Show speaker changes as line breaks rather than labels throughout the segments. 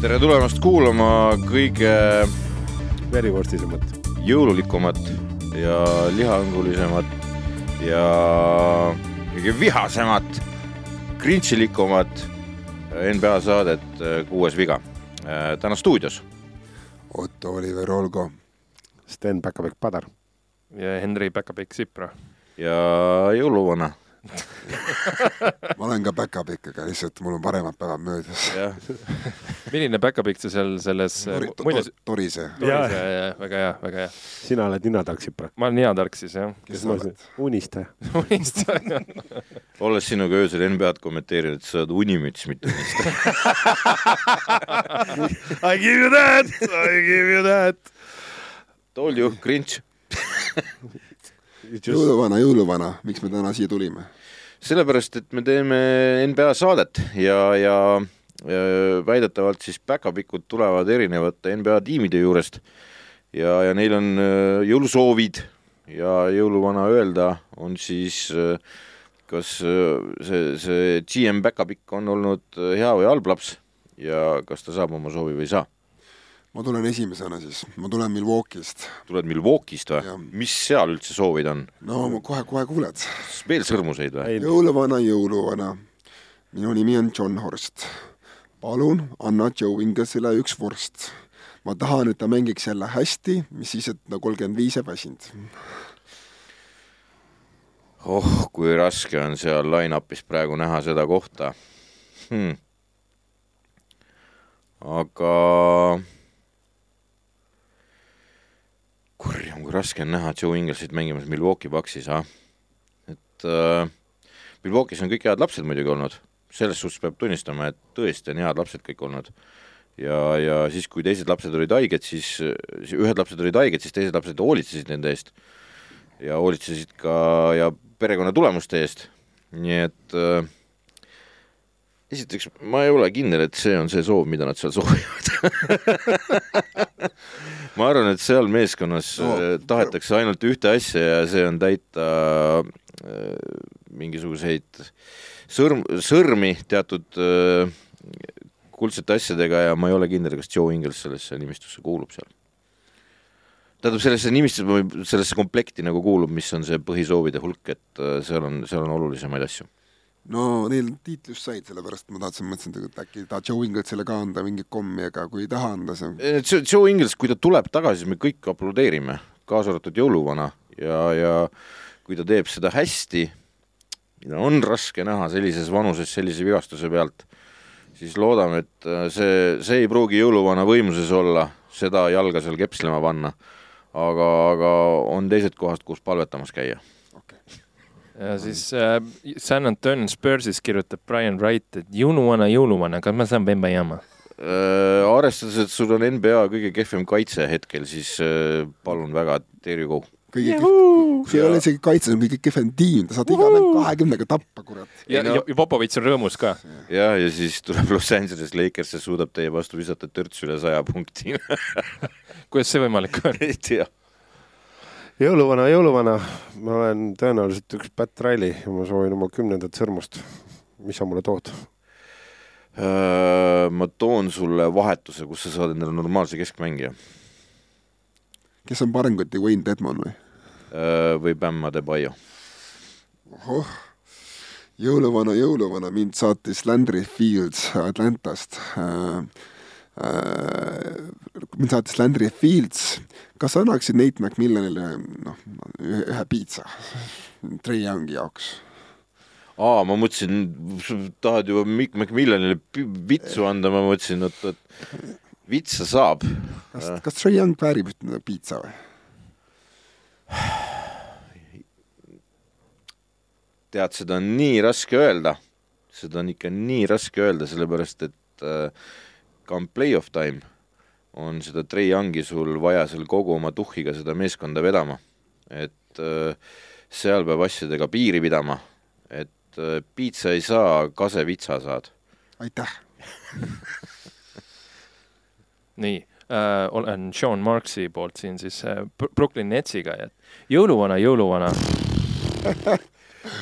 tere tulemast kuulama kõige
verivorstisemat.
jõululikumat ja lihaõngulisemat ja kõige vihasemat, krintšilikumat NBA saadet Kuues viga. täna stuudios
Otto Oliver Olgo.
Sten Päkapikk Padar.
ja Henri Päkapikk Sipra.
ja jõuluvana
ma olen ka päkapikk, aga lihtsalt mul on paremad päevad möödas.
milline päkapikk sa seal selles
Tori, to,
muinas-
to, torise.
Torise, väga hea, väga hea.
sina oled ninatark Sipra.
ma olen hea tark siis jah.
kes sa oled?
unistaja.
unistaja.
olles sinuga öösel NBA-d kommenteerinud, sa oled unimüts, mitte unistaja
I give you that, I give you that.
Told you, cringe.
jõuluvana, jõuluvana, miks me täna siia tulime?
sellepärast, et me teeme NBA saadet ja, ja, ja väidetavalt siis päkapikud tulevad erinevate NBA tiimide juurest ja, ja neil on äh, jõulusoovid ja jõuluvana öelda on siis äh, kas äh, see, see GM päkapikk on olnud hea või halb laps ja kas ta saab oma soovi või ei saa.
Ma tulen esimesena siis, ma tulen Milwaukee'st.
tuled Milwaukee'st või? mis seal üldse soovid on?
no kohe-kohe kuuled.
veel sõrmuseid või?
Jõuluvana, jõuluvana. minu nimi on John Horst. palun anna Joe Inglesile üks vorst. ma tahan, et ta mängiks jälle hästi, mis siis, et ta kolmkümmend viis jääb väsinud.
oh, kui raske on seal line-up'is praegu näha seda kohta hmm.. aga kurjam, kui raske on näha Joe Inglesit mängimas Milwaukee Bucksis, ah. et äh, Milwaukee's on kõik head lapsed muidugi olnud, selles suhtes peab tunnistama, et tõesti on head lapsed kõik olnud. ja, ja siis, kui teised lapsed olid haiged, siis ühed lapsed olid haiged, siis teised lapsed hoolitsesid nende eest ja hoolitsesid ka ja perekonna tulemuste eest, nii et äh, esiteks ma ei ole kindel, et see on see soov, mida nad seal soovivad. ma arvan, et seal meeskonnas
No,
no, tahetakse ainult ühte asja ja see on täita äh, mingisuguseid sõrm, sõrmi teatud äh, kuldsete asjadega ja ma ei ole kindel, kas Joe Ingles sellesse nimistusse kuulub seal tähendab, sellesse nimistusse, sellesse komplekti nagu kuulub, mis on see põhisoovide hulk, et äh, seal on, seal on olulisemaid asju.
No neil tiitli just said, sellepärast ma tahtsin, mõtlesin, et äkki tahad Joe Inglesile ka anda mingit kommi, aga kui ei taha anda, see on
Joe Joe Ingles, kui ta tuleb tagasi, siis me kõik aplodeerime, kaasa arvatud jõuluvana ja, ja kui ta teeb seda hästi, mida on raske näha sellises vanuses sellise vigastuse pealt, siis loodame, et äh, see, see ei pruugi jõuluvana võimuses olla, seda jalga seal kepslema panna, aga, aga on teised kohad, kus palvetamas käia.
okei okay..
Ja siis äh, San Antonio Spursis kirjutab Brian Wright, et jõuluvana, jõuluvana, kas ma saan Bembajama?
Äh, arvestades, et sul on NBA kõige kehvem kaitse hetkel, siis äh, palun väga, there you go.
kõige kehv, see ei ole isegi kaitses, on kõige kehvem tiim, ta saad iga mäng kahekümnega tappa, kurat.
ja
no-,
ja Popovitš on rõõmus ka.
jah, ja siis tuleb Los Angeles Lakers ja suudab teie vastu visata törts üle saja punkti.
kuidas see võimalik on?
ei tea.
jõuluvana, jõuluvana, ma olen tõenäoliselt üks Pat Riley ja ma soovin oma kümnendat sõrmust. mis sa mulle tood?
Ma toon sulle vahetuse, kus sa saad endale normaalse keskmängija
kes on parem kui Dwayne Dedmon või?
Või Bam Adebayo.
ohoh, jõuluvana, jõuluvana, mind saatis Landry Fields Atlantast mind saatis Landry Fields, kas sa annaksid Nate McMillanile noh, ühe, piitsa Trey Youngi jaoks?
aa, ma mõtlesin, tahad juba Mikk McMillanile pi- vitsu anda, ma mõtlesin, et, et vitsa saab.
kas, kas Trey Young väärib piitsa või?
tead, seda on nii raske öelda, seda on ikka nii raske öelda, sellepärast et äh, come play-off time on seda Trey Youngi sul vaja seal kogu oma tuhhiga seda meeskonda vedama. et äh, seal peab asjadega piiri pidama, et äh, piitsa ei saa, kasevitsa saad.
aitäh.
nii, äh, olen Sean Marksi poolt siin siis äh, Brooklyn Netsiga ja jõuluvana, jõuluvana.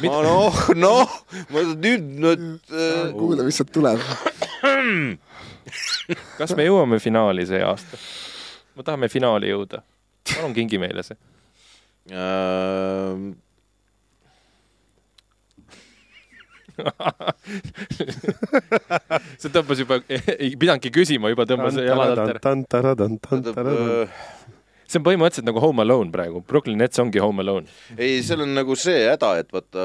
ma noh, noh, ma nüüd nüüd äh,
kuule, mis sealt tuleb.
kas me jõuame finaali see aasta? me tahame finaali jõuda. palun kingi meile see.
äh,
see tõmbas juba, ei pidanudki küsima, juba tõmbas jalad alt ära. see on põhimõtteliselt nagu Home Alone praegu, Brooklyn Nets ongi Home Alone.
ei, seal on nagu see häda, et vaata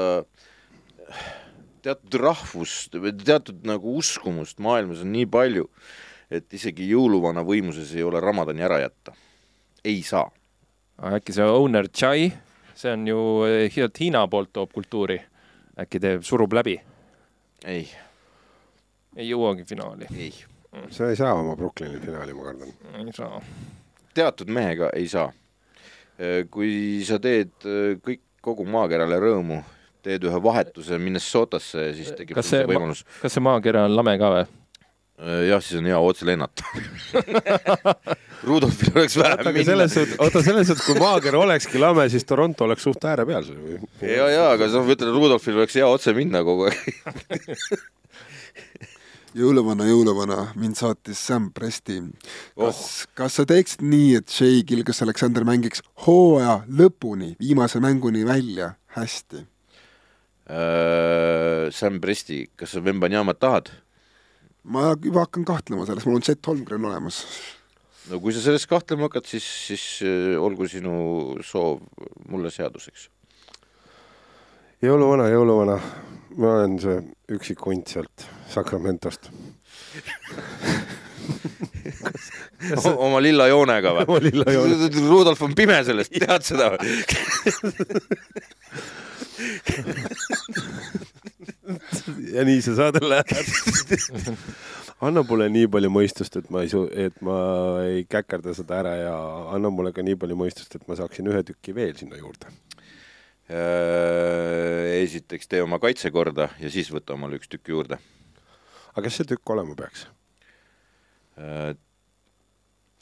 teatud rahvust või teatud nagu uskumust maailmas on nii palju, et isegi jõuluvana võimuses ei ole Ramadani ära jätta. ei saa.
äkki see owner Chai, see on ju eh, Hiina poolt toob kultuuri, äkki teeb, surub läbi,
ei,
ei jõuagi finaali,
ei.
sa ei saa oma Brooklyni finaali, ma kardan.
ei saa.
teatud mehega ei saa. kui sa teed äh, kõik, kogu maakerale rõõmu, teed ühe vahetuse Minnesotasse, siis tekib
Kas
sul see
ma-
võimalus.
kas see maakera on lame ka või?
jah, siis on hea otse lennata. Rudolfil oleks vähem minna
selles. suhtes, oota selles suhtes, kui maakera olekski lame, siis Toronto oleks suht ääre peal.
ja, ja, aga sa ütled, Rudolfil oleks hea otse minna kogu aeg.
jõuluvana, jõuluvana, mind saatis Sam Presti.
Oh.
kas oh., kas sa teeksid nii, et Shea Gilgas Alexander mängiks hooaja lõpuni, viimase mänguni välja hästi?
Äh, Sam Presti, kas sa Vembanyama tahad?
ma juba hakkan kahtlema selles, mul on Chet Holmgren olemas.
no kui sa selles kahtlema hakkad, siis, siis äh, olgu sinu soov mulle seaduseks.
jõuluvana, jõuluvana, ma olen see üksik hunt sealt Sacramentost.
oma lilla joonega või?
Oma lilla joone.
Rudolf on pime sellest, tead seda või?
ja nii see saade läheb. anna mulle nii palju mõistust, et ma ei su-, et ma ei käkerda seda ära ja anna mulle ka nii palju mõistust, et ma saaksin ühe tüki veel sinna juurde.
Äh, esiteks tee oma kaitse korda ja siis võta omale üks tükk juurde.
aga kes see tükk olema peaks?
Äh,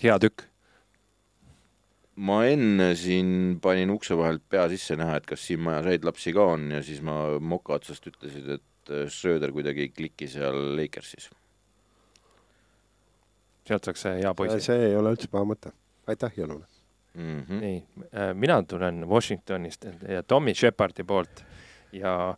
hea tükk.
ma enne siin panin ukse vahelt pea sisse näha, et kas siin majas häid lapsi ka on ja siis ma moka otsast ütlesid, et äh, Schröder kuidagi ei kliki seal Lakersis.
sealt saaks see hea poisi.
see ei ole üldse paha mõte. aitäh, jõuluvana.
Mm -hmm.
nii, mina tulen Washingtonist ja Tommy Shepardi poolt ja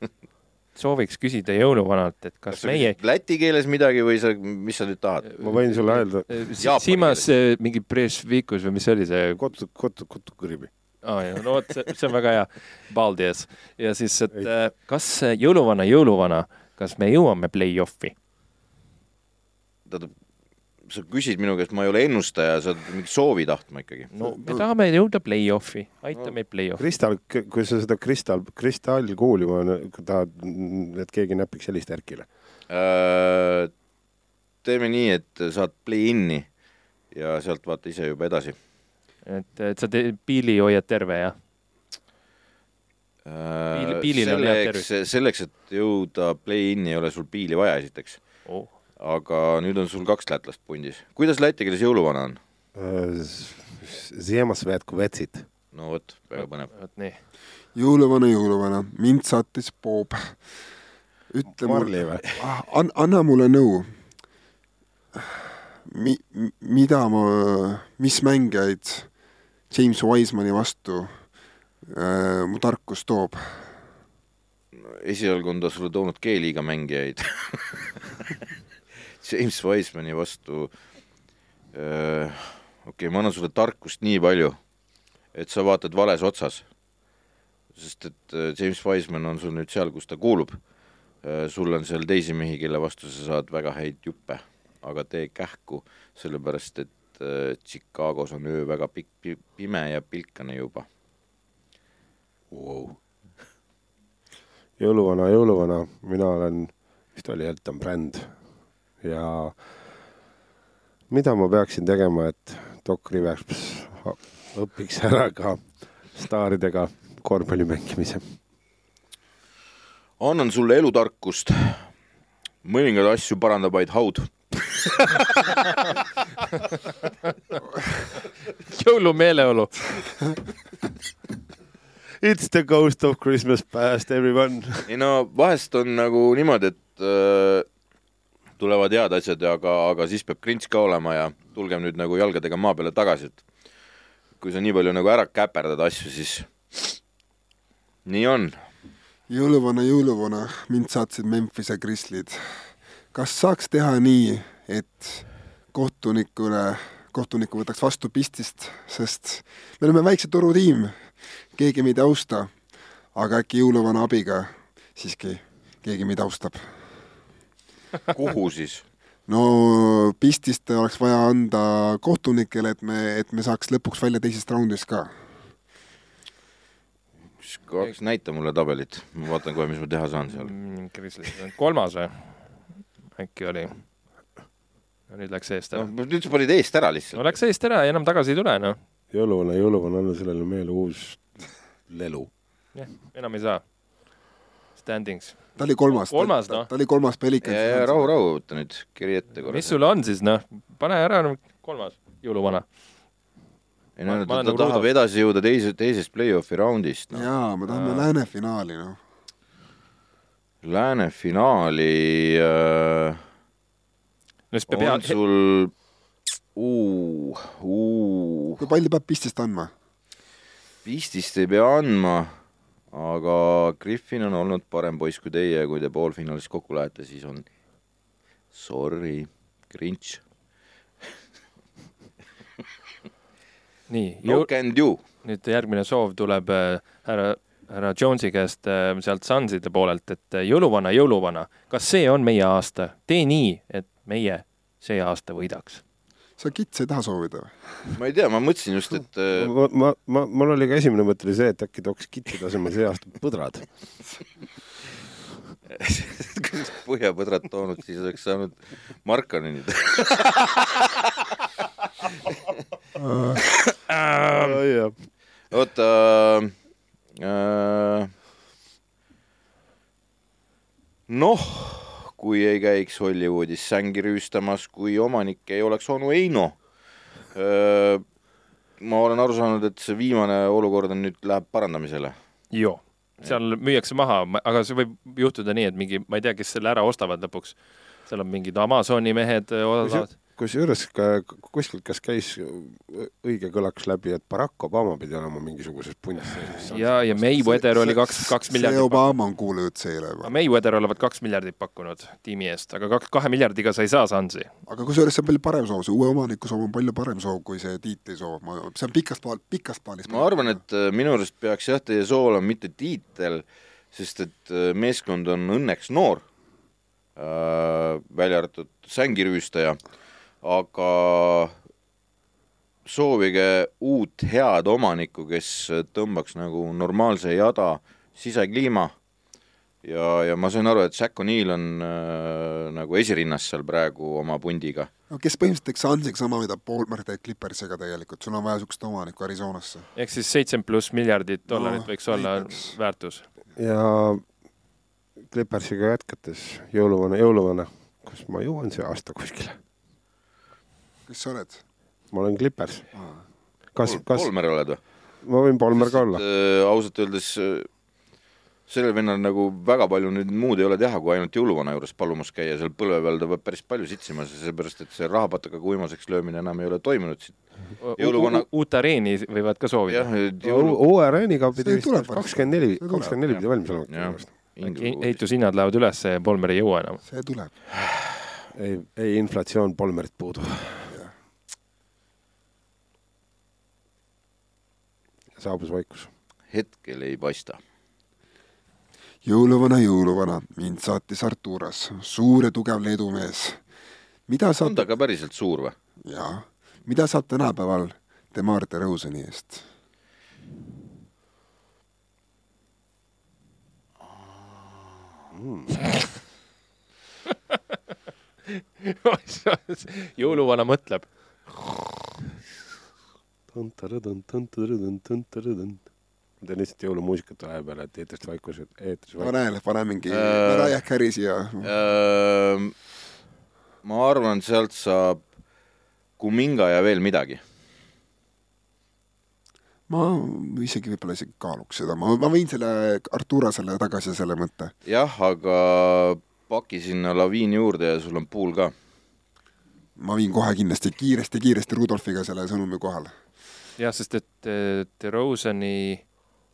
sooviks küsida jõuluvanalt, et kas,
kas
meie
läti keeles midagi või sa, mis sa nüüd tahad?
ma võin sulle öelda,
Jaapani
Siimas mingi Brežvikus või mis see oli see
kotu, kotu, kotu kõribi.
oh,, no vot, see on väga hea, Baldias ja siis, et äh, kas äh, jõuluvana, jõuluvana, kas me jõuame play-off'i?
tähendab, sa küsid minu käest, ma ei ole ennustaja, sa oled mingi soovi tahtma ikkagi.
no me tahame jõuda play-off'i, aita meid play-off'i.
Kristal, kui sa seda kristal, kristallkuuli tahad, et keegi näpiks sellist Erkile.
Äh, teeme nii, et saad play-in'i ja sealt vaata ise juba edasi.
et, et sa te, piili hoiad terve ja Piil- piilil on hea
selleks, selleks, et jõuda play-in'i ei ole sul piili vaja esiteks,
oh.
Aga nüüd on sul kaks lätlast pundis. kuidas läti keeles jõuluvana on?
Vetsid.
no vot, väga põnev.
vot nii,
jõuluvana, jõuluvana, mind saatis Bob. ütle
Marli
mulle,
või?
an-, anna mulle nõu. Mi-, mida ma, mis mängijaid James Wisemani vastu äh, mu tarkus toob?
esialgu on ta sulle toonud G-liiga mängijaid. James Wisemani vastu äh,. okei okay,, ma annan sulle tarkust nii palju, et sa vaatad vales otsas. sest et James Wiseman on sul nüüd seal, kus ta kuulub sul on seal teisi mehi, kelle vastu sa saad väga häid juppe, aga tee kähku, sellepärast et Chicagos on öö väga pikk, pime ja pilkane juba wow.
jõuluvana, jõuluvana, mina olen, vist oli Elton Brand ja mida ma peaksin tegema, et Doc Rivers õpiks ära ka staaridega korvpalli mängimise.
annan sulle elutarkust, mõningaid asju parandab vaid haud
jõulumeeleolu.
It's the ghost of Christmas past everyone.
ei no vahest on nagu niimoodi, et äh, tulevad head asjad, aga, aga siis peab krints ka olema ja tulgem nüüd nagu jalgadega maa peale tagasi, et kui sa nii palju nagu ära käperdad asju, siis nii on.
jõuluvana, jõuluvana, mind saatsid Memphise Grizzlid. kas saaks teha nii, et kohtunikule, kohtunik võtaks vastu pistist, sest me oleme väikse turutiim, keegi meid ei austa, aga äkki jõuluvana abiga siiski keegi meid austab.
Kuhu siis?
no pistist oleks vaja anda kohtunikele, et me, et me saaks lõpuks välja teisest raundist ka.
kaks, näita mulle tabelit, ma vaatan kohe, mis ma teha saan seal.
Mm, kolmas või? äkki oli? no nüüd läks eest ära
noh, nüüd sa panid eest ära
no
lihtsalt.
läks eest ära ja enam tagasi ei tule, noh.
jõuluvana, jõuluvana, anna sellele mehele uus lelu.
jah, enam ei saa. Standings.
ta oli kolmas.
Kolmas,
ta,
noh.
ta oli kolmas pelikan.
ja, ja rahu, rahu, võta nüüd kiri ette korra.
mis sul on siis, noh? pane ära, kolmas, jõuluvana.
ei no ta, ta
nagu
tahab
Rudolf.
edasi jõuda teise, teisest play-off'i raundist no..
jaa, me tahame lääne finaali, noh.
Lääne finaali äh,
no siis peab
on
hea,
sul uu, uu,
kui palju peab pistist andma?
vistist ei pea andma, aga Griffin on olnud parem poiss kui teie, kui te poolfinaalis kokku lähete, siis on sorry, Grinch.
nii,
No can do.
nüüd järgmine soov tuleb äh, härra, härra Jonesi käest äh, sealt Sunside poolelt, et äh, jõuluvana, jõuluvana, kas see on meie aasta? tee nii, et meie see aasta võidaks.
Sa kits ei taha soovida või?
ma ei tea, ma mõtlesin just, et äh,
ma, ma, ma, mul oli ka esimene mõte oli see, et äkki tooks kittide asemel see aasta põdrad.
kui oleks põhjapõdrad toonud, siis oleks saanud Markanini. oota äh,. noh, kui ei käiks Hollywoodis sängi rüüstamas, kui omanik ei oleks onu Heino. ma olen aru saanud, et see viimane olukord on nüüd, läheb parandamisele.
joo, seal müüakse maha, aga see võib juhtuda nii, et mingi, ma ei tea, kes selle ära ostavad lõpuks. seal on mingid Amazoni mehed odavad.
Kusjuures ka kuskilt, kas käis õige kõlaks läbi, et Barack Obama pidi olema mingisuguses punnis sees.
ja, ja Mayweather oli kaks, kaks
see
miljardit.
Obama on kuulujutt seile juba.
Mayweather olevat kaks miljardit pakkunud tiimi eest, aga kaks, kahe miljardiga sa ei saa Sunsi.
aga kusjuures see on palju parem soov, see uue omaniku soov on palju parem soov kui see tiitli soov, ma, see on pikas plaal, pikas plaanis.
ma arvan, et äh, minu arust peaks jah, teie sool on mitte tiitel, sest et äh, meeskond on õnneks noor äh,, välja arvatud sängirüüstaja, aga soovige uut head omanikku, kes tõmbaks nagu normaalse jada sisekliima ja, ja ma sain aru, et Jack O'Neill on äh, nagu esirinnas seal praegu oma pundiga.
no kes põhimõtteliselt teeks Hansiga sama, mida Paul teeb Clippersiga tegelikult, sul on vaja niisugust omanikku Arizonasse.
ehk siis seitsekümmend pluss miljardit dollarit
No,
võiks olla
näiteks.
väärtus.
ja Clippersiga jätkates jõuluvana, jõuluvana, kas ma jõuan see aasta kuskile?
Kes sa oled?
ma olen Clippers. kas, kas
Polmer oled või?
ma võin Polmer ka olla?
äh, ausalt öeldes äh, sellel vennal nagu väga palju nüüd muud ei ole teha, kui ainult jõuluvana juures palumas käia, seal põlve peal ta peab päris palju sitsima, seepärast et see rahapatakaga uimaseks löömine enam ei ole toimunud. Jõuluvana-
uut areeni võivad ka soovida
jah, jõulu,
uue areeniga pidi
See
vist kakskümmend neli, kakskümmend neli pidi valmis olema
ehitushinnad lähevad üles ja Polmer ei jõua enam.
see tuleb.
ei, ei inflatsioon Polmerit puudu. Saabus vaikus.
hetkel ei paista.
jõuluvana, jõuluvana, mind saatis Arturas, suur ja tugev Leedu mees. mida
on
saab
ta, ka päriselt suur või?
jaa, mida saab tänapäeval Demar DeRozani eest?
jõuluvana mõtleb.
Ma teen lihtsalt jõulumuusikat vahepeal, et eetrist vaikus, eetris vaikus.
pane, pane mingi
Äh.
Mariah Carey siia.
Äh, ma arvan, sealt saab Kuminga ja veel midagi.
ma isegi võib-olla isegi kaaluks seda, ma, ma võin selle Arturasele tagasi selle mõtte.
jah, aga paki sinna laviin juurde ja sul on pool ka.
ma viin kohe kindlasti kiiresti-kiiresti Rudolfiga selle sõnumi kohale.
jah, sest et eh, DeRozani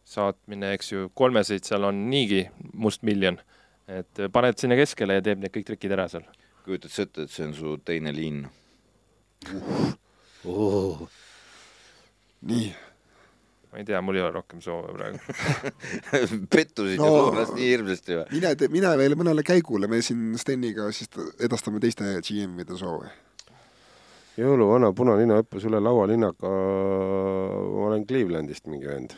saatmine, eks ju, kolmeseid seal on niigi must miljon. et eh, paned sinna keskele ja teeb need kõik trikid ära seal.
kujutad sa ette, et see on su teine liin?
nii,
ma ei tea, mul ei ole rohkem soove praegu.
pettusid
No.
ja luuras nii hirmsasti või?
mine, mine veel mõnele käigule, me siin Steniga siis edastame teiste GM-ide soove.
Jõuluvana punanina hüppas üle laualinnaga, ma olen Clevelandist mingi vend.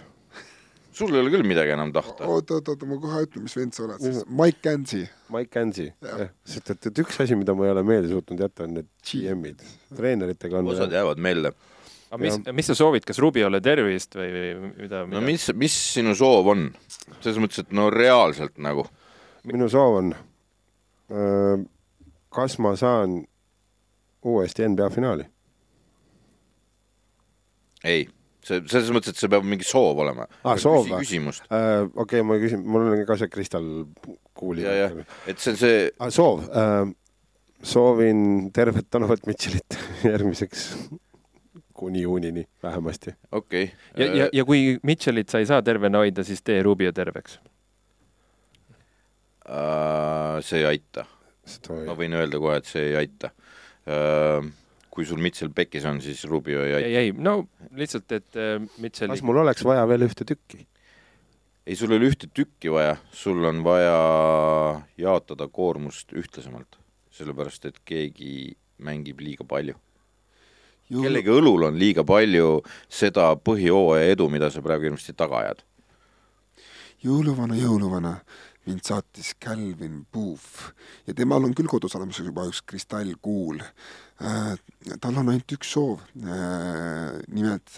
sul ei ole küll midagi enam tahta.
oot, oot, oot, ma kohe ütlen, mis vend sa oled siis. Mike Gansi.
Mike Gansi
Jah.,
sest et, et üks asi, mida ma ei ole meelde suutnud jätta, on need GM-id. treeneritega on
osad jäävad meelde.
aga mis, mis sa soovid, kas Rubiole tervist või, või mida, mida?
no? mis, mis sinu soov on? selles mõttes, et no reaalselt nagu.
minu soov on, kas ma saan uuesti NBA finaali?
ei, see, selles mõttes, et see peab mingi soov olema.
Aa, soov või?
küsimust.
okei okay,, ma küsin, mul on ka see kristallkuuli.
et see on see,
Ah, soov äh,, soovin tervet Donovan Mitchellit järgmiseks kuni juunini vähemasti.
okei
ja, ja, ja kui Mitchellit sa ei saa tervena hoida, siis tee Rubio terveks.
äh, see ei aita. ma võin öelda kohe, et see ei aita äh,. Kui sul Mitchell pekis on, siis Rubio ei aita.
ei, ei, no lihtsalt, et äh, Mitchelli
kas mul oleks vaja veel ühte tükki?
ei, sul ei ole ühte tükki vaja, sul on vaja jaotada koormust ühtlasemalt, sellepärast et keegi mängib liiga palju. kellegi õlul on liiga palju seda põhijooaja edu, mida sa praegu ilmselt taga ajad.
jõuluvana, jõuluvana, mind saatis Calvin Booth ja temal on küll kodus olemas juba üks kristallkuul äh,. tal on ainult üks soov äh,. nimelt,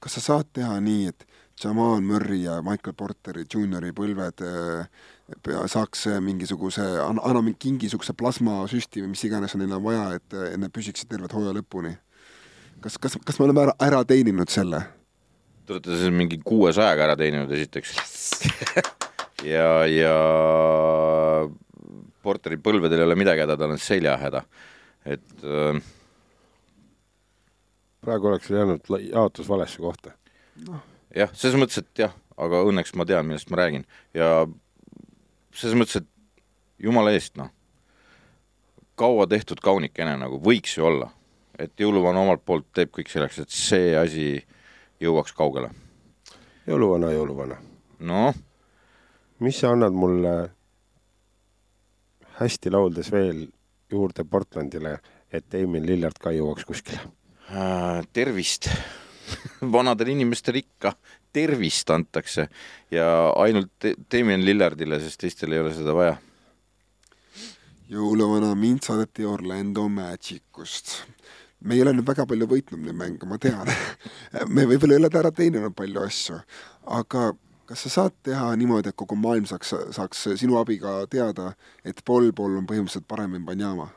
kas sa saad teha nii, et Jamal Murry ja Michael Porteri Juniori põlved äh, saaks äh, mingisuguse, anna, mingi kingisuguse plasmasüsti või mis iganes neil on vaja, et äh, et nad püsiksid terved hooaja lõpuni. kas, kas, kas me oleme ära, ära teeninud selle?
Te olete siis mingi kuuesajaga ära teeninud esiteks. ja, ja Porteri põlvedel ei ole midagi häda, tal on seljahäda. et äh,
praegu oleks jäänud jaotus valesse kohta.
jah, selles mõttes, et jah, aga õnneks ma tean, millest ma räägin ja selles mõttes, et jumala eest, noh, kaua tehtud kaunikene nagu võiks ju olla, et jõuluvana omalt poolt teeb kõik selleks, et see asi jõuaks kaugele.
jõuluvana, jõuluvana,
noh,
mis sa annad mulle hästi lauldes veel juurde Portlandile, et Damien Lillard ka jõuaks kuskile?
Äh, tervist, vanadele inimestele ikka tervist antakse ja ainult Damien Lillardile, sest teistel ei ole seda vaja.
jõuluvana mind saadeti Orlando Magicust. me ei ole nüüd väga palju võitnud neid mänge, ma tean. me võib-olla ei ole ära teeninud palju asju, aga kas sa saad teha niimoodi, et kogu maailm saaks, saaks sinu abiga teada, et Paul Paul on põhimõtteliselt parem Mbanyama?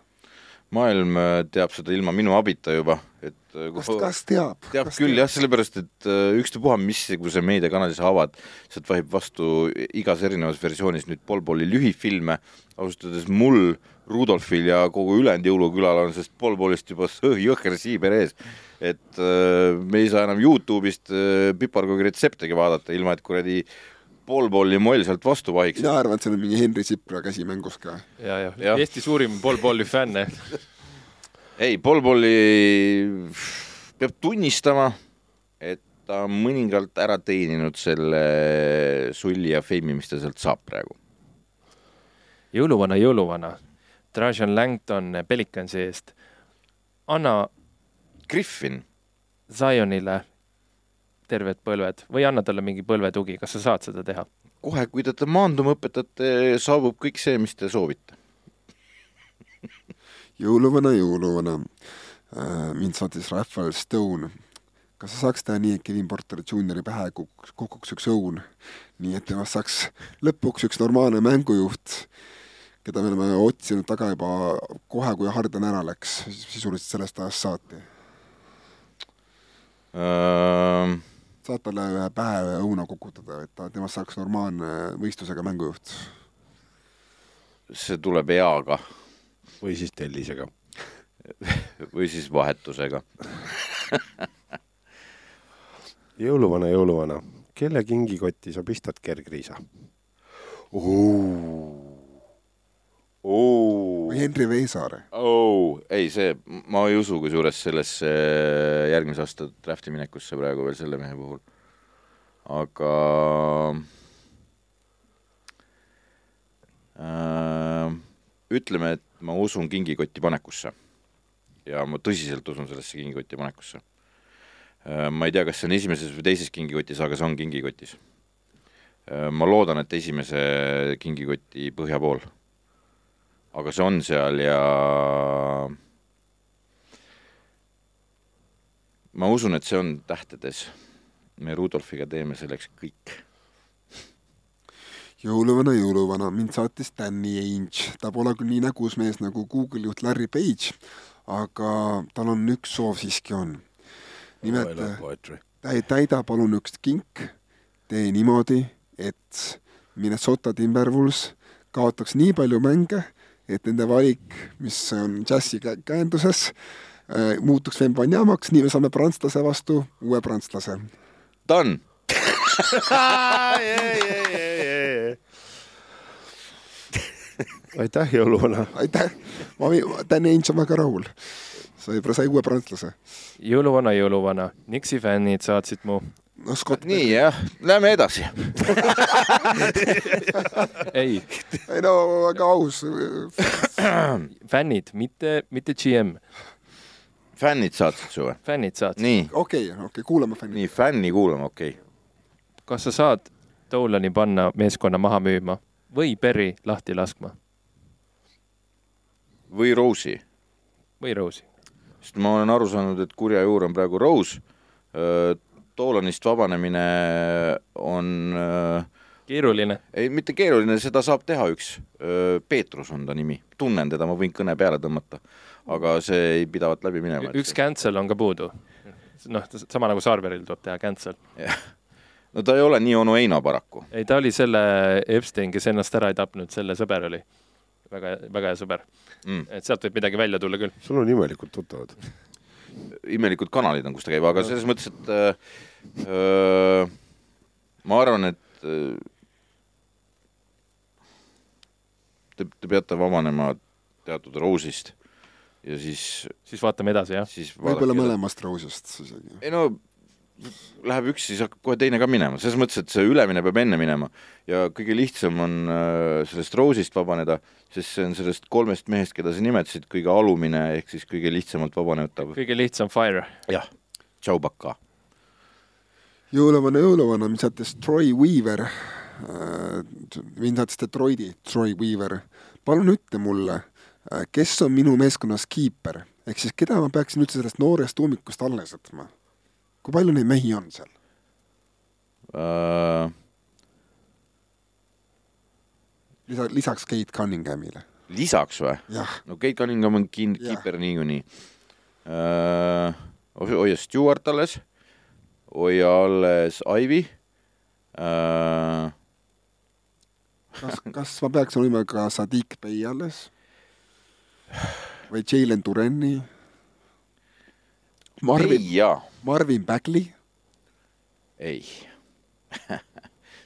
maailm äh, teab seda ilma minu abita juba, et äh,
kas, kas teab?
teab küll jah, sellepärast et äh, ükstapuha, missuguse meediakanali sa avad, sealt vahib vastu igas erinevas versioonis nüüd Paul Pauli lühifilme, ausalt öeldes mul, Rudolfil ja kogu ülejäänud jõulukülal on sellest Paul Paulist juba jõhker siiber ees. et äh, me ei saa enam Youtube'ist äh, piparkoogi retseptegi vaadata, ilma et kuradi Paul Pauli moll sealt vastu vahiks.
mina arvan, et seal on mingi Henri Sipra käsi mängus ka.
ja, ja,
Jah.
Eesti suurim Paul Pauli fänn.
ei, Paul Pauli peab tunnistama, et ta on mõningalt ära teeninud selle sulli ja feimi, mis ta sealt saab praegu.
jõuluvana, jõuluvana, Trajan Langton Pelicansi eest. anna
Griffin,
Zionile terved põlved või anna talle mingi põlvetugi, kas sa saad seda teha?
kohe, kui te ta maanduma õpetate, saabub kõik see, mis te soovite.
jõuluvana, jõuluvana, mind saatis Raphael Stone. kas sa saaks teha nii, et Kevin Porter Juniori pähe kukuks, kukuks üks õun, nii et temast saaks lõpuks üks normaalne mängujuht. Keda me oleme otsinud taga juba kohe, kui Harden ära läks, sisuliselt sellest ajast saati.
Äh,
saad talle ühe pähe õuna kukutada, et ta, temast saaks normaalne võistlusega mängujuht.
see tuleb eaga
või siis tellisega.
või siis vahetusega.
jõuluvana, jõuluvana, kelle kingikotti sa pistad kergriisa?
Või Henri Veisaare.
oh, ei, see, ma ei usu kusjuures sellesse järgmise aasta drafti minekusse praegu veel selle mehe puhul. aga äh, ütleme, et ma usun kingikotti panekusse. ja ma tõsiselt usun sellesse kingikotti panekusse äh,. ma ei tea, kas see on esimeses või teises kingikotis, aga see on kingikotis äh,. ma loodan, et esimese kingikoti põhja pool aga see on seal ja ma usun, et see on tähtedes. me Rudolfiga teeme selleks kõik.
jõuluvana, jõuluvana, mind saatis Danny Ainge, ta pole küll nii nägus mees nagu Google juht Larry Page, aga tal on üks soov siiski on. nimelt täida palun üks kink, tee niimoodi, et Minnesota Timberwolves kaotaks nii palju mänge, et nende valik, mis on džässi käenduses, äh, muutuks Vembanyamaks, nii me saame prantslase vastu uue prantslase.
Done
aitäh, jõuluvana!
aitäh, ma, Dan Ainge on väga rahul. sai, sai uue prantslase.
jõuluvana, jõuluvana, Nixi fännid saatsid mu
no Scott.
nii jah, lähme edasi
ei.
ei no väga aus.
fännid, mitte, mitte GM.
fännid saatsid su või?
fännid saatsid.
nii.
okei okay,, okei okay,, kuulame fänni.
nii, fänni kuulame, okei okay..
kas sa saad Dolani panna meeskonna maha müüma või Berry lahti laskma?
või Rose'i?
või Rose'i?
sest ma olen aru saanud, et kurja juur on praegu Rose Doolanist vabanemine on äh,
keeruline?
ei, mitte keeruline, seda saab teha üks. Peetrus on ta nimi, tunnen teda, ma võin kõne peale tõmmata. aga see ei pidavat läbi minema.
üks cancel on ka puudu. noh, sama nagu Sarveril tuleb teha cancel.
no ta ei ole nii onu Heino paraku.
ei, ta oli selle Epstein, kes ennast ära ei tapnud, selle sõber oli. väga, väga hea sõber mm.. et sealt võib midagi välja tulla küll.
sul on imelikult tuttavad
imelikud kanalid on, kus ta käib, aga selles mõttes, et öö, öö, ma arvan, et öö, te, te peate vabanema teatud Rose'ist ja siis
siis vaatame edasi, jah?
võib-olla mõlemast Rose'ist isegi.
ei no läheb üks, siis hakkab kohe teine ka minema, selles mõttes, et see ülemine peab enne minema ja kõige lihtsam on äh, sellest Rose'ist vabaneda, sest see on sellest kolmest mehest, keda sa nimetasid, kõige alumine ehk siis kõige lihtsamalt vabanetav.
kõige lihtsam Fire.
jah, tšau, baka.
jõuluvana, jõuluvana, mind saatis Troy Weaver äh,, mind saatis Detroiti Troy Weaver. palun ütle mulle, äh, kes on minu meeskonnas kiiper, ehk siis keda ma peaksin üldse sellest noorest ummikust alles jätma kui palju neid mehi on seal
uh...?
lisa, lisaks Kate Cunninghamile.
lisaks või? no Kate Cunningham on kin-, kiiper niikuinii uh,. hoia Stewart alles, hoia alles Ivy uh....
kas, kas ma peaks hoidma ka Sadiq Bey alles? või Jalen Durenni? Marvin, Marvin Bagley?
ei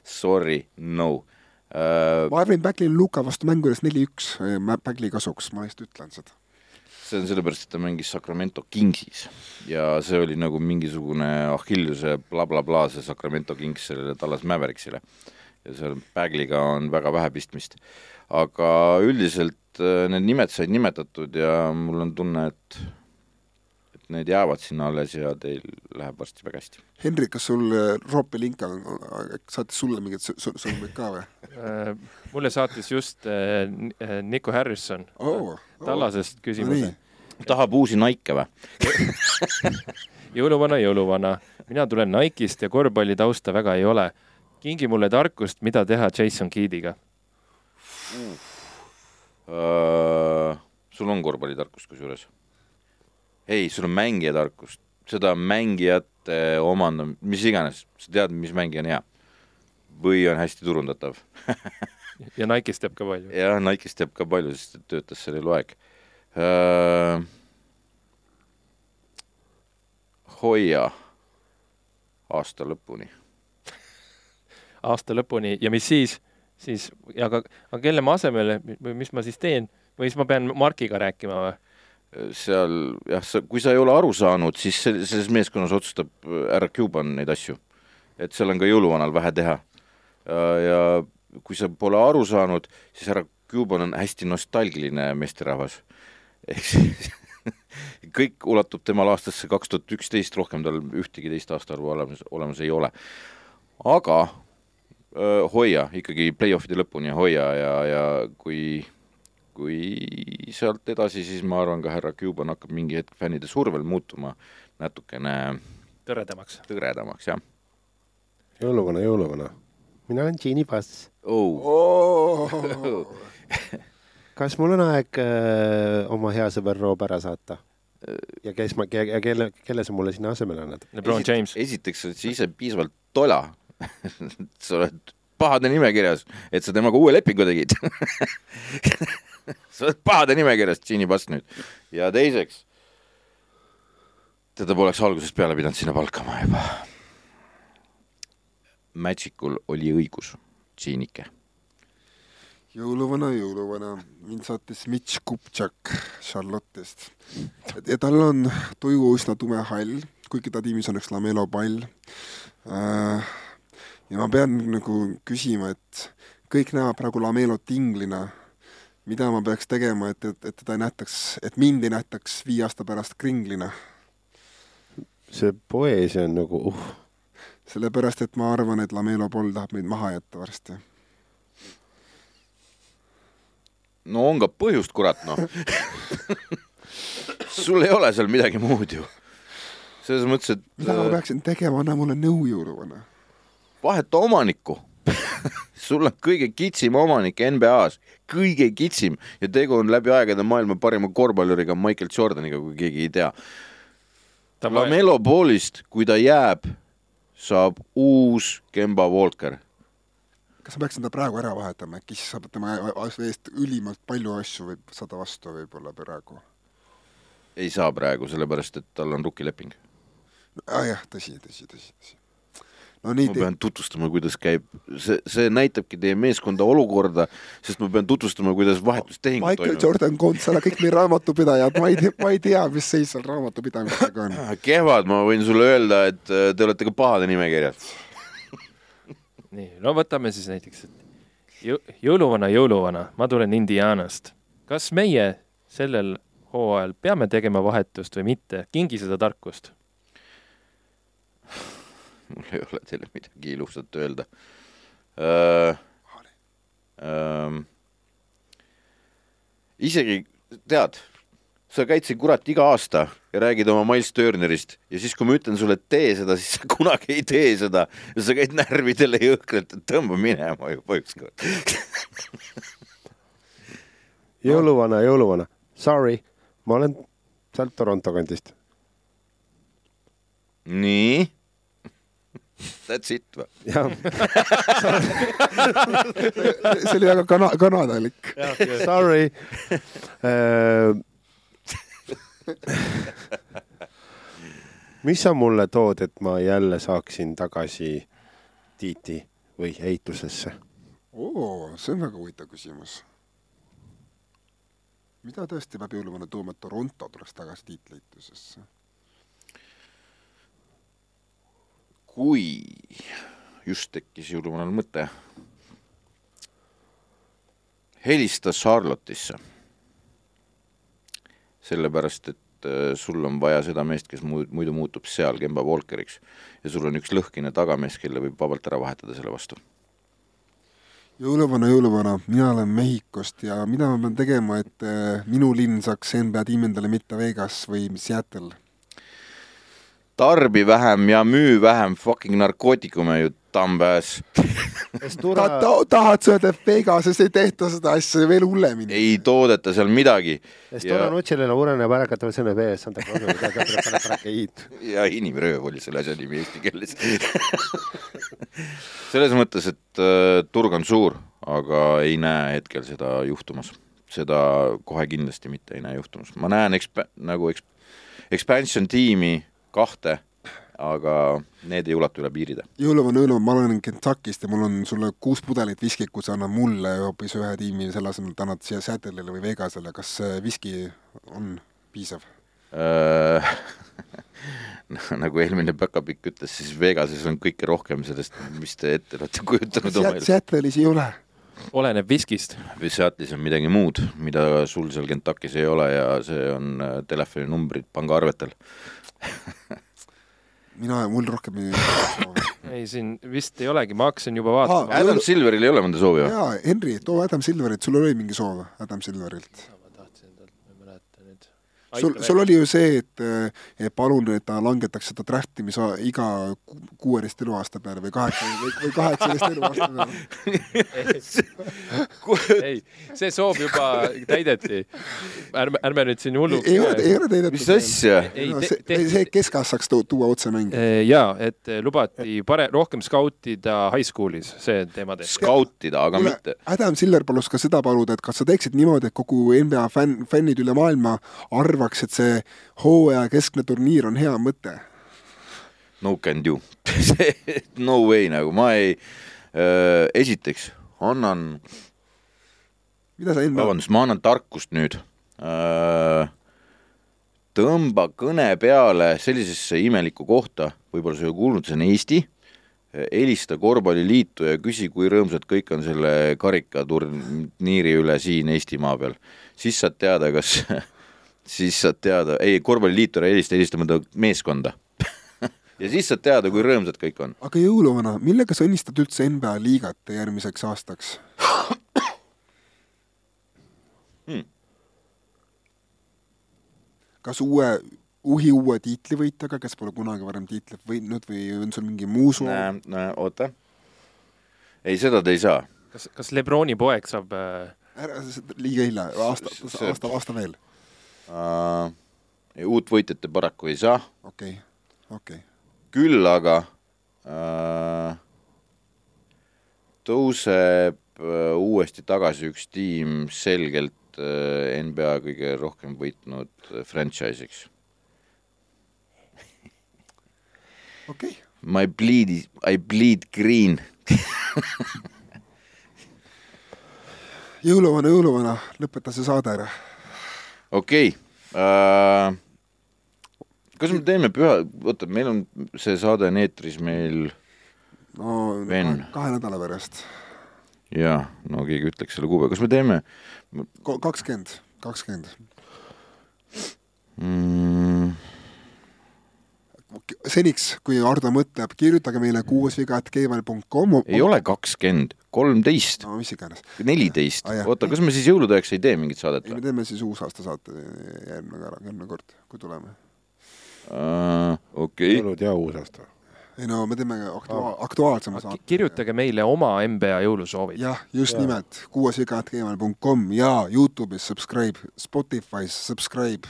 Sorry, no
uh,. Marvin Bagley Luka vastu mängu juures neli-üks Bagley kasuks, ma lihtsalt ütlen seda.
see on sellepärast, et ta mängis Sacramento Kingsis ja see oli nagu mingisugune Achilleuse blablabla bla, bla, see Sacramento Kings sellele Dallas Mavericksile. ja seal Bagley'ga on väga vähe pistmist. aga üldiselt äh, need nimed said nimetatud ja mul on tunne, et need jäävad sinna alles ja teil läheb varsti väga hästi.
Henrik, kas sul äh, Rob Pelinka saatis sulle mingit sõnumit ka või?
Äh, mulle saatis just äh, Nico Harrison
oh,
Tallasest küsimuse
no,. tahab uusi Nike või
jõuluvana, jõuluvana, mina tulen Nike'ist ja korvpallitausta väga ei ole. kingi mulle tarkust, mida teha Jason Keediga
uh,. sul on korvpallitarkust kusjuures? ei, sul on mängijatarkust, seda mängijate omandamine, mis iganes, sa tead, mis mängija on hea. või on hästi turundatav.
ja Nike'ist teab ka palju.
jah, Nike'ist teab ka palju, sest ta töötas seal eluaeg uh,. hoia aasta lõpuni.
aasta lõpuni ja mis siis, siis, aga, aga kelle ma asemele või mis ma siis teen või siis ma pean Markiga rääkima või?
Seal jah, sa, kui sa ei ole aru saanud, siis sel- selles meeskonnas otsustab äh, härra Cuban neid asju. et seal on ka jõuluvanal vähe teha. ja kui sa pole aru saanud, siis härra Cuban on hästi nostalgiline meesterahvas. ehk siis kõik ulatub temal aastasse kaks tuhat üksteist, rohkem tal ühtegi teist aastaarvu olemas, olemas ei ole. aga öö, hoia ikkagi play-off'ide lõpuni hoia ja, ja kui kui sealt edasi, siis ma arvan, ka härra Cuban hakkab mingi hetk fännide survel muutuma natukene
tõredamaks.
tõredamaks, jah
jõuluvana, jõuluvana. mina olen Genie Bass.
oh..
kas mul on aeg äh, oma hea sõber Rob ära saata? ja kes ma, ja kelle, kelle sa mulle sinna asemele annad?
LeBron James.
esiteks oled sa ise piisavalt tola, sa oled pahade nimekirjas, et sa temaga uue lepingu tegid. sa oled pahade nimekirjas, Genie Bass nüüd. ja teiseks, teda poleks algusest peale pidanud sinna palkama juba. Magicul oli õigus, Genike.
jõuluvana, jõuluvana, mind saatis Mitch Kuptšak Charlotte'ist. ja tal on tuju üsna tume hall, kuigi ta tiimis on üks Lamelo pall. ja ma pean nagu küsima, et kõik näevad praegu Lamelot inglina. Mida ma peaks tegema, et, et, et teda ei nähtaks, et mind ei nähtaks viie aasta pärast kringlina?
see poeesia on nagu uh,,
sellepärast, et ma arvan, et Lamelo pool tahab meid maha jätta varsti.
no on ka põhjust, kurat noh. sul ei ole seal midagi muud ju. selles mõttes, et
mida ma peaksin tegema, anna mulle nõu, jõuluvana.
vaheta omanikku. sul on kõige kitsim omanik NBA-s, kõige kitsim ja tegu on läbi aegade maailma parima korvpalluriga Michael Jordaniga, kui keegi ei tea. Lamelo poolist, kui ta jääb, saab uus Kemba Walker.
kas ma peaksin ta praegu ära vahetama, äkki siis saab tema eest ülimalt palju asju võib saada vastu võib-olla praegu
ei saa praegu, sellepärast et tal on rukileping.
ah,? jah, tõsi, tõsi, tõsi, tõsi. No nii
ma, pean tutvustama, kuidas käib, see, see näitabki teie meeskonda olukorda, sest ma pean tutvustama, kuidas vahetustehingud
Michael
toimuvad.
Jordan Gonzala, kõik meie raamatupidajad, ma ei tea, ma ei tea, mis seis seal raamatupidamisega on.
kehvad, ma võin sulle öelda, et äh, te olete ka pahade nimekirjas.
nii, no võtame siis näiteks, et jõ- jõuluvana, jõuluvana, ma tulen Indianast. kas meie sellel hooajal peame tegema vahetust või mitte, kingi seda tarkust.
mul ei ole teile midagi ilusat öelda äh,. Äh, isegi tead, sa käid siin kurat iga aasta ja räägid oma Miles Turnerist ja siis, kui ma ütlen sulle, et tee seda, siis sa kunagi ei tee seda ja sa käid närvidele jõhkralt, et tõmba minema juba ükskord.
jõuluvana, jõuluvana, sorry, ma olen sealt Toronto kandist.
nii. That's it või?
jah,
see oli väga kana-, kanadalik.
sorry uh,. mis sa mulle tood, et ma jälle saaksin tagasi Tiiti või ehitusesse?
oo, see on väga huvitav küsimus. mida tõesti peab jõuluvana tooma, et Toronto tuleks tagasi tiitliitusesse?
Kui just tekkis jõuluvanal mõte, helista Charlotte'isse. sellepärast, et äh, sul on vaja seda meest, kes muidu, muutub seal Kemba Walkeriks ja sul on üks lõhkine tagamees, kelle võib vabalt ära vahetada selle vastu.
jõuluvana, jõuluvana, mina olen Mehhikost ja mida ma pean tegema, et äh, minu linn saaks NBA tiimi endale, mitte Vegas või Seattle?
Tarbi vähem ja müü vähem fucking narkootikume ju Tampääs.
Estura
ta, ta, tahad sa öelda, et Vegases ei tehta seda asja veel hullemini?
ei toodeta seal midagi
Estura
ja,
Nutšilina uurene pärakatav sõna vees, Santa Clausi midagi, pane parakeid.
ja inimrööv oli selle asja nimi eesti keeles. selles mõttes, et äh, turg on suur, aga ei näe hetkel seda juhtumas. seda kohe kindlasti mitte ei näe juhtumas. ma näen eksp-, nagu eks-, expansion tiimi kahte, aga need ei ulatu üle piiride.
jõuluvana, jõuluvana, ma olen Kentuckist ja mul on sulle kuus pudelit viskit, kui sa annad mulle hoopis ühe tiimi, selle asemel, et annad siia Seattle'ile või Vegasele, kas see viski on piisav?
Äh, nagu eelmine päkapikk ütles, siis Vegases on kõike rohkem sellest, mis te ette olete kujutanud oma elus.
Seattle'is ei ole.
oleneb viskist.
või Seattle'is on midagi muud, mida sul seal Kentuckis ei ole ja see on äh, telefoninumbrid pangaarvetel.
mina, mul rohkem ei
ei, siin vist ei olegi, ma hakkasin juba vaatama
Aa,.
Adam Silveril ei ole mõnda soovi või?
jaa, Henri, too Adam Silverilt, sul oli mingi soov Adam Silverilt?
ma tahtsin talt, ma ei mäleta nüüd.
sul, sul oli ju see, et et palun, et ta langetaks seda draftimise iga ku- kuueteist eluaasta peale või kaheksa või, või kaheksateist eluaasta peale.
ei, see soov juba täideti. ärme, ärme nüüd siin hulluks
ei ole, ei ole täidetud.
mis asja?
Ei,
no, see, see keskassaks tu- tuua otse mängu.
jaa, et lubati pare-, rohkem skautida high school'is, see teema tehti.
skautida, aga
kuule
mitte,,
Adam Silver palus ka seda paluda, et kas sa teeksid niimoodi, et kogu NBA fänn, fännid üle maailma arvaks, et see hooaja keskne turniir on hea mõte.
no can do. no way nagu, ma ei äh,, esiteks annan,
mida sa enda,
vabandust, ma annan tarkust nüüd äh,. tõmba kõne peale sellisesse imelikku kohta, võib-olla sa ei ole kuulnud, see on Eesti. helista korvpalliliitu ja küsi, kui rõõmsad kõik on selle karikaturniiri üle siin Eestimaa peal. siis saad teada, kas, siis saad teada, ei, korvpalliliitu ära helista, helista mõnda meeskonda. ja siis saad teada, kui rõõmsad kõik on.
aga jõuluvana, millega sa õnnistad üldse NBA liigat järgmiseks aastaks?
Hmm.
kas uue, uhi uue tiitlivõitjaga, kes pole kunagi varem tiitlit võitnud või on sul mingi muu soov?
näe, näe, oota. ei, seda te ei saa.
kas, kas Lebroni poeg saab äh,
ära, liiga hilja, aasta,
See-
aasta, aasta veel.
Uh, uut võitjat te paraku ei saa,
okei okay., okei okay..
küll aga uh, tõuseb uh, uuesti tagasi üks tiim selgelt uh, NBA kõige rohkem võitnud uh, franchise'iks.
okei okay.,
My bleed, I bleed green.
jõuluvana, jõuluvana, lõpeta see saade ära.
Okei okay. uh,. kas me teeme püha, oota, meil on see saade on eetris meil
no kahe, kahe nädala pärast.
jaa, no keegi ütleks selle kuupäeva, kas me teeme
kakskümmend, kakskümmend.
mm,
seniks, kui Ardo mõtleb, kirjutage meile kuuesviga.gmail.com.
ei ole kakskümmend, kolmteist,
no mis iganes.
neliteist
Ah,,
oota, kas me siis jõulude ajaks ei tee mingit saadet
ei, me
või
teeme siis uusaasta saate järgmine kord, järgmine kord, kui tuleme.
uh,? okei,
jõulud ja uusaasta.
ei no me teeme aktua-, aktuaalsema saate.
kirjutage meile oma NBA jõulusoovid.
jah, just ja. nimelt, kuuesviga.gmail.com ja Youtube'is subscribe, Spotify's subscribe.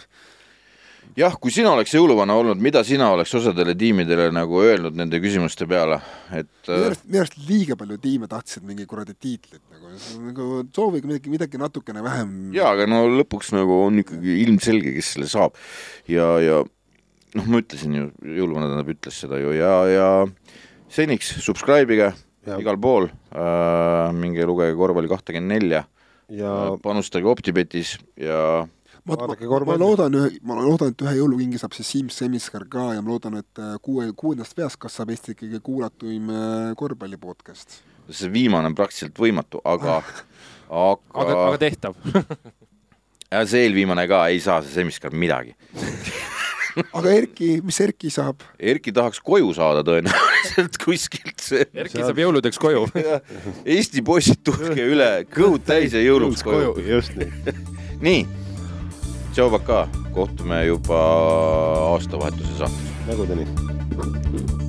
jah, kui sina oleks jõuluvana olnud, mida sina oleks osadele tiimidele nagu öelnud nende küsimuste peale, et
minu
uh,
arust, minu arust liiga palju tiime tahtsid mingi kuradi tiitlit nagu, nagu soovige midagi, midagi natukene vähem.
jaa, aga no lõpuks nagu on ikkagi ilmselge, kes selle saab ja, ja noh, ma ütlesin ju, jõuluvana tähendab, ütles seda ju ja, ja seniks subscribe ige
Ja.
igal pool uh,, minge lugege korvpalli kahtekümmend nelja
ja
uh,, panustage Optibetis ja
ma, ma, ma loodan ühe, ma loodan, et ühe jõulukingi saab siis Siim Semiskar ka ja ma loodan, et äh, kuue, kuuendast peast kasvab Eesti kõige kuulatuim äh, korvpalli podcast.
see viimane on praktiliselt võimatu, aga aga,
aga, aga tehtav.
ja see eelviimane ka ei saa see Semiskar midagi.
aga Erki, mis Erki saab?
Erki tahaks koju saada tõenäoliselt kuskilt see
Erki saab jõuludeks koju.
Eesti poisid, tulge üle, kõhud täis ja jõuluks koju.
just nii.
nii, tšau, Baka, kohtume juba aastavahetuse saates.
nägudeni.